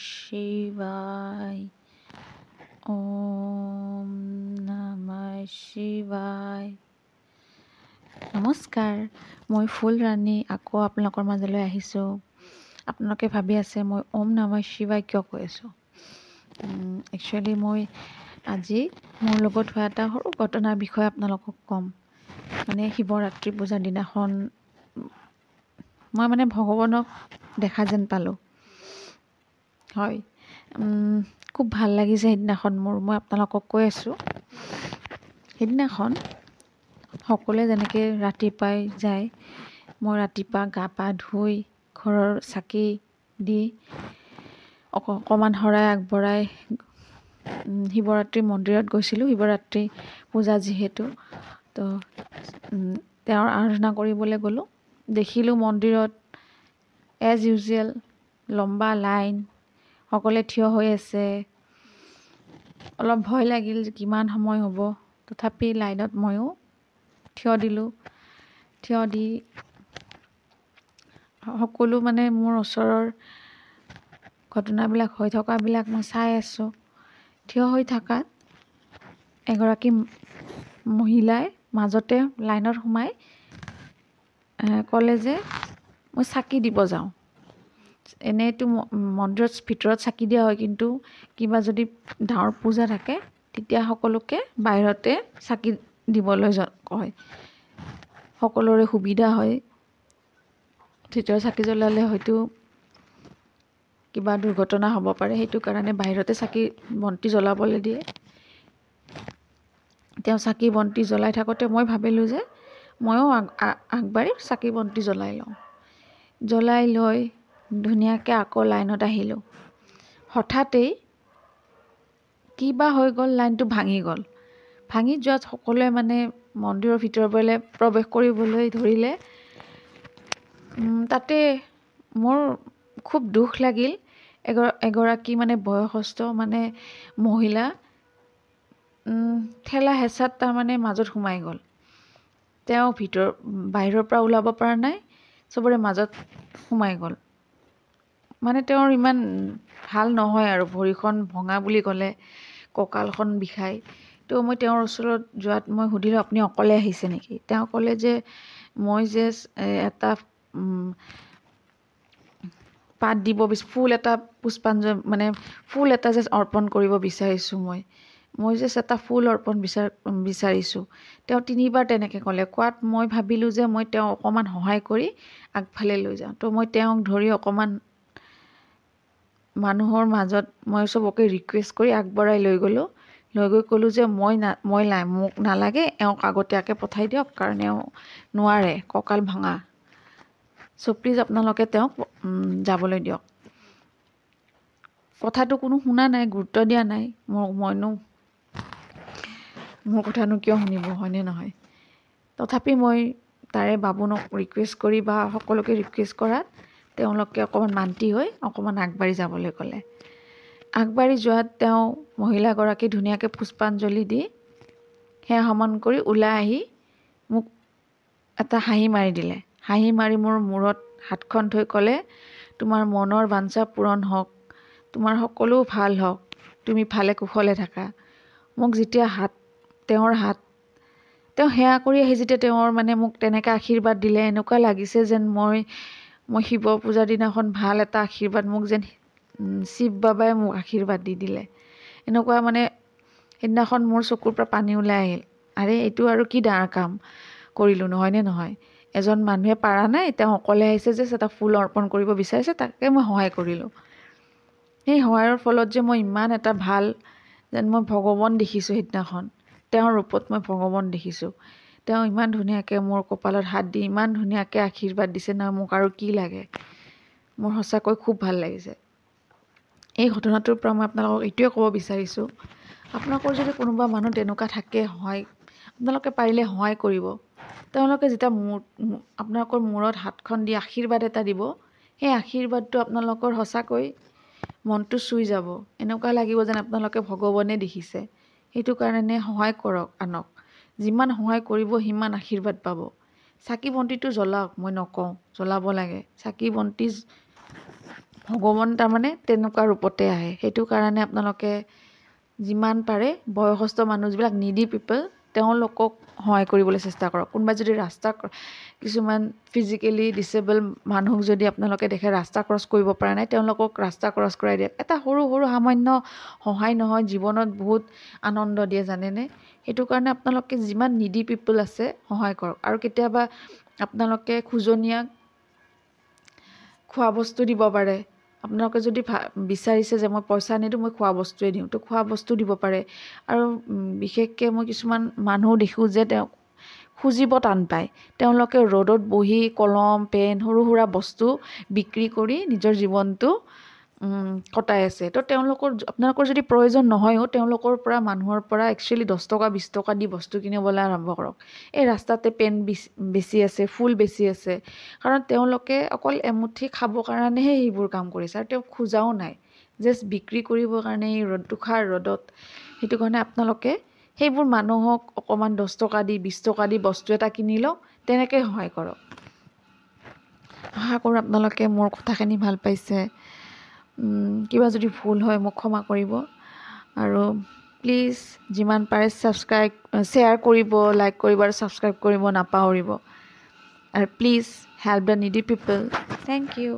শিৱায় ওম নম শিৱায় নমস্কাৰ মই ফুল ৰাণী আকৌ আপোনালোকৰ মাজলৈ আহিছোঁ। আপোনালোকে ভাবি আছে মই ওম নম শিৱায় কিয় কৈ আছোঁ? একচুৱেলি মই আজি মোৰ লগত হোৱা এটা সৰু ঘটনাৰ বিষয়ে আপোনালোকক ক'ম। মানে শিৱৰাত্ৰি পূজাৰ দিনাখন মই মানে ভগৱানক দেখা যেন পালোঁ। হয়। খুব ভাল লাগিছে সেইদিনাখন মোৰ মই আপোনালোকক কৈ আছোঁ। সেইদিনাখন সকলোৱে যেনেকৈ ৰাতিপুৱাই যায় মই ৰাতিপুৱা গা পা ধুই ঘৰৰ চাকি দি অকণমান শৰাই আগবঢ়াই শিৱৰাত্ৰি মন্দিৰত গৈছিলোঁ শিৱৰাত্ৰি পূজা যিহেতু। তো তেওঁৰ আৰাধনা কৰিবলৈ গ'লোঁ। দেখিলোঁ মন্দিৰত এজ ইউজুৱেল লম্বা লাইন সকলোৱে থিয় হৈ আছে। অলপ ভয় লাগিল কিমান সময় হ'ব। তথাপি লাইনত ময়ো থিয় দিলোঁ। থিয় দি সকলো মানে মোৰ ওচৰৰ ঘটনাবিলাক হৈ থকাবিলাক মই চাই আছোঁ। থিয় হৈ থকাত এগৰাকী মহিলাই মাজতে লাইনত সোমাই ক'লে যে মই চাকি দিব যাওঁ। এনেইতো মন্দিৰত ভিতৰত চাকি দিয়া হয় কিন্তু কিবা যদি ডাঙৰ পূজা থাকে তেতিয়া সকলোকে বাহিৰতে চাকি দিবলৈ কয়। সকলোৰে সুবিধা হয়। ভিতৰত চাকি জ্বলালে হয়তো কিবা দুৰ্ঘটনা হ'ব পাৰে সেইটো কাৰণে বাহিৰতে চাকি বন্তি জ্বলাবলৈ দিয়ে। তেওঁ চাকি বন্তি জ্বলাই থাকোঁতে মই ভাবিলোঁ যে ময়ো আগবাঢ়ি চাকি বন্তি জ্বলাই লওঁ। জ্বলাই লৈ ধুনীয়াকৈ আকৌ লাইনত আহিলোঁ। হঠাতেই কিবা হৈ গ'ল লাইনটো ভাঙি গ'ল। ভাঙি যোৱাত সকলোৱে মানে মন্দিৰৰ পৰাই প্ৰৱেশ কৰিবলৈ ধৰিলে। তাতে মোৰ খুব দুখ লাগিল। এগৰাকী মানে বয়সস্থ মানে মহিলা ঠেলা হেঁচাত তাৰমানে মাজত সোমাই গ'ল। তেওঁ ভিতৰ বাহিৰৰ পৰা ওলাব পৰা নাই চবৰে মাজত সোমাই গ'ল। মানে তেওঁৰ ইমান ভাল নহয় আৰু ভৰিখন ভঙা বুলি ক'লে কঁকালখন বিষায়। তো মই তেওঁৰ ওচৰত যোৱাত মই সুধিলোঁ আপুনি অকলে আহিছে নেকি? তেওঁ ক'লে যে মই যে এটা পাত দিব ফুল এটা পুষ্পাঞ্জলি মানে ফুল এটা যে অৰ্পণ কৰিব বিচাৰিছোঁ মই। মই জাষ্ট এটা ফুল অৰ্পণ বিচাৰ বিচাৰিছোঁ। তেওঁ তিনিবাৰ তেনেকৈ ক'লে। কোৱাত মই ভাবিলোঁ যে মই তেওঁ অকণমান সহায় কৰি আগফালে লৈ যাওঁ। তো মই তেওঁক ধৰি অকণমান মানুহৰ মাজত মই চবকে ৰিকুৱেষ্ট কৰি আগবঢ়াই লৈ গ'লোঁ। লৈ গৈ ক'লোঁ যে মই না মই নাই মোক নালাগে এওঁক আগতীয়াকৈ পঠাই দিয়ক কাৰণ এওঁ নোৱাৰে কঁকাল ভঙা। চ' প্লিজ আপোনালোকে তেওঁক যাবলৈ দিয়ক। কথাটো কোনো শুনা নাই গুৰুত্ব দিয়া নাই। মোৰ মইনো মোৰ কথানো কিয় শুনিব হয়নে নহয়? তথাপি মই তাৰে বাবুনক ৰিকুৱেষ্ট কৰি বা সকলোকে ৰিকুৱেষ্ট কৰাত তেওঁলোকে অকণমান মান্তি হৈ অকণমান আগবাঢ়ি যাবলৈ ক'লে। আগবাঢ়ি যোৱাত তেওঁ মহিলাগৰাকী ধুনীয়াকৈ পুষ্পাঞ্জলি দি সেয়া সমান কৰি ওলাই আহি মোক এটা হাঁহি মাৰি দিলে। হাঁহি মাৰি মোৰ মূৰত হাতখন থৈ ক'লে তোমাৰ মনৰ বাঞ্ছা পূৰণ হওক তোমাৰ সকলো ভাল হওক তুমি ভালে কুশলে থাকা। মোক যেতিয়া হাত তেওঁৰ হাত তেওঁ সেয়া কৰি আহি যেতিয়া তেওঁৰ মানে মোক তেনেকৈ আশীৰ্বাদ দিলে এনেকুৱা লাগিছে যেন মই মই শিৱ পূজাৰ দিনাখন ভাল এটা আশীৰ্বাদ মোক যেন শিৱ বাবাই মোক আশীৰ্বাদ দি দিলে। এনেকুৱা মানে সেইদিনাখন মোৰ চকুৰ পৰা পানী ওলাই আহিল। আৰে এইটো আৰু কি ডাঙৰ কাম কৰিলোঁ নহয়নে নহয়? এজন মানুহে পাৰা নাই তেওঁ অকলে আহিছে যে এটা ফুল অৰ্পণ কৰিব বিচাৰিছে তাকে মই সহায় কৰিলোঁ। সেই সহায়ৰ ফলত যে মই ইমান এটা ভাল যেন মই ভগৱান দেখিছোঁ সেইদিনাখন। তেওঁৰ ৰূপত মই ভগৱান দেখিছোঁ। তেওঁ ইমান ধুনীয়াকৈ মোৰ কপালত হাত দি ইমান ধুনীয়াকৈ আশীৰ্বাদ দিছে নহয় মোক আৰু কি লাগে। মোৰ সঁচাকৈ খুব ভাল লাগিছে। এই ঘটনাটোৰ পৰা মই আপোনালোকক এইটোৱে ক'ব বিচাৰিছোঁ। আপোনালোকৰ যদি কোনোবা মানুহ তেনেকুৱা থাকে সহায় আপোনালোকে পাৰিলে সহায় কৰিব। তেওঁলোকে যেতিয়া মূৰ আপোনালোকৰ মূৰত হাতখন দি আশীৰ্বাদ এটা দিব সেই আশীৰ্বাদটো আপোনালোকৰ সঁচাকৈ মনটো চুই যাব। এনেকুৱা লাগিব যেন আপোনালোকে ভগৱানে দেখিছে। সেইটো কাৰণে সহায় কৰক আনক। যিমান সহায় কৰিব সিমান আশীৰ্বাদ পাব। চাকি বন্তিটো জ্বলাওক মই নকওঁ জ্বলাব লাগে। চাকি বন্তি ভগৱান তাৰমানে তেনেকুৱা ৰূপতে আহে। সেইটো কাৰণে আপোনালোকে যিমান পাৰে বয়সস্থ মানুহ যিবিলাক নিডি পিপল তেওঁলোকক সহায় কৰিবলৈ চেষ্টা কৰক। কোনোবাই যদি ৰাস্তা কিছুমান ফিজিকেলি ডিচেবল মানুহক যদি আপোনালোকে দেখে ৰাস্তা ক্ৰছ কৰিব পৰা নাই তেওঁলোকক ৰাস্তা ক্ৰছ কৰাই দিয়ক এটা সৰু সৰু সামান্য সহায় নহয় জীৱনত বহুত আনন্দ দিয়ে জানেনে? সেইটো কাৰণে আপোনালোকে যিমান নিডি পিপল আছে সহায় কৰক। আৰু কেতিয়াবা আপোনালোকে খোজনীয়া খোৱা বস্তু দিব পাৰে। আপোনালোকে যদি ভা বিচাৰিছে যে মই পইচা নিদিওঁ মই খোৱা বস্তুৱে দিওঁ। তো খোৱা বস্তু দিব পাৰে। আৰু বিশেষকৈ মই কিছুমান মানুহ দেখোঁ যে তেওঁ খুজিব টান পায়। তেওঁলোকে ৰ'দত বহি কলম পেন সৰু সুৰা বস্তু বিক্ৰী কৰি নিজৰ জীৱনটো কটাই আছে। তো তেওঁলোকৰ আপোনালোকৰ যদি প্ৰয়োজন নহয়ো তেওঁলোকৰ পৰা মানুহৰ পৰা একচুৱেলি দহ টকা বিছ টকা দি বস্তু কিনিবলৈ আৰম্ভ কৰক। এই ৰাস্তাতে পেন বেচি আছে ফুল বেচি আছে। কাৰণ তেওঁলোকে অকল এমুঠি খাবৰ কাৰণেহে সেইবোৰ কাম কৰিছে আৰু তেওঁ খোজাও নাই। জাষ্ট বিক্ৰী কৰিবৰ কাৰণে এই ৰ'দ দুখাৰ ৰ'দত সেইটো কাৰণে আপোনালোকে সেইবোৰ মানুহক অকণমান দহ টকা দি বিছ টকা দি বস্তু এটা কিনি লওক তেনেকৈ সহায় কৰক। আশা কৰোঁ আপোনালোকে মোৰ কথাখিনি ভাল পাইছে। কিবা যদি ভুল হয় মোক ক্ষমা কৰিব। আৰু প্লিজ যিমান পাৰে ছাবস্ক্ৰাইব শ্বেয়াৰ কৰিব লাইক কৰিব আৰু ছাবস্ক্ৰাইব কৰিব নাপাহৰিব। আৰু please help the needy people. Thank you.